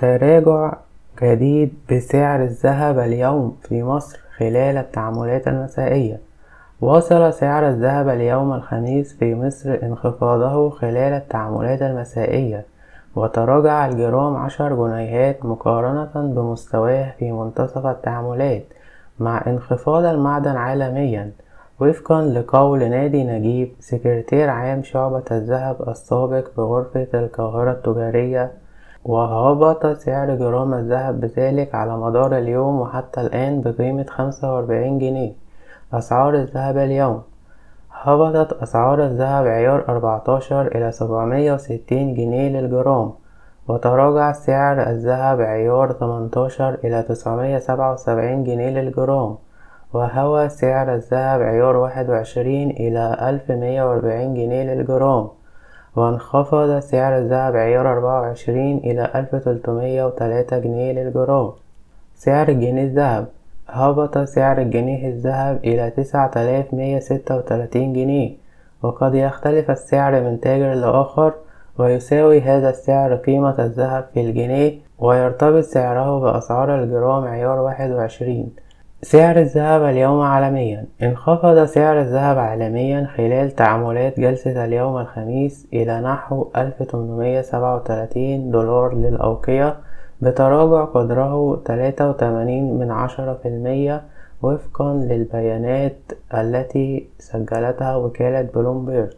تراجع جديد بسعر الذهب اليوم في مصر خلال التعاملات المسائية. واصل سعر الذهب اليوم الخميس في مصر انخفاضه خلال التعاملات المسائية وتراجع الجرام عشر جنيهات مقارنة بمستواه في منتصف التعاملات مع انخفاض المعدن عالميا وفقا لقول نادي نجيب سكرتير عام شعبة الذهب السابق بغرفة القاهرة التجارية وهبط سعر جرام الذهب بذلك على مدار اليوم وحتى الآن بقيمة خمسة وأربعين جنيه. أسعار الذهب اليوم. هبطت أسعار الذهب عيار أربعتاشر إلى سبعمية وستين جنيه للجرام وتراجع سعر الذهب عيار تمنتاشر إلى تسعمية سبعة وسبعين جنيه للجرام وهوى سعر الذهب عيار واحد وعشرين إلى ألف مية وأربعين جنيه للجرام. وانخفض سعر الذهب عيار أربعة وعشرين إلى ألف تلتمية وتلاتة جنيه للجرام. سعر الجنيه الذهب. هبط سعر الجنيه الذهب إلى تسعة آلاف مية ستة وتلاتين جنيه. وقد يختلف السعر من تاجر لآخر ويساوي هذا السعر قيمة الذهب في الجنيه ويرتبط سعره بأسعار الجرام عيار واحد وعشرين. سعر الذهب اليوم عالميا. انخفض سعر الذهب عالميا خلال تعاملات جلسة اليوم الخميس إلى نحو ألف تمنمية سبعة وتلاتين دولار للأوقية بتراجع قدره تلاتة وتمانين من عشرة في المية وفقا للبيانات التي سجلتها وكالة بلومبرج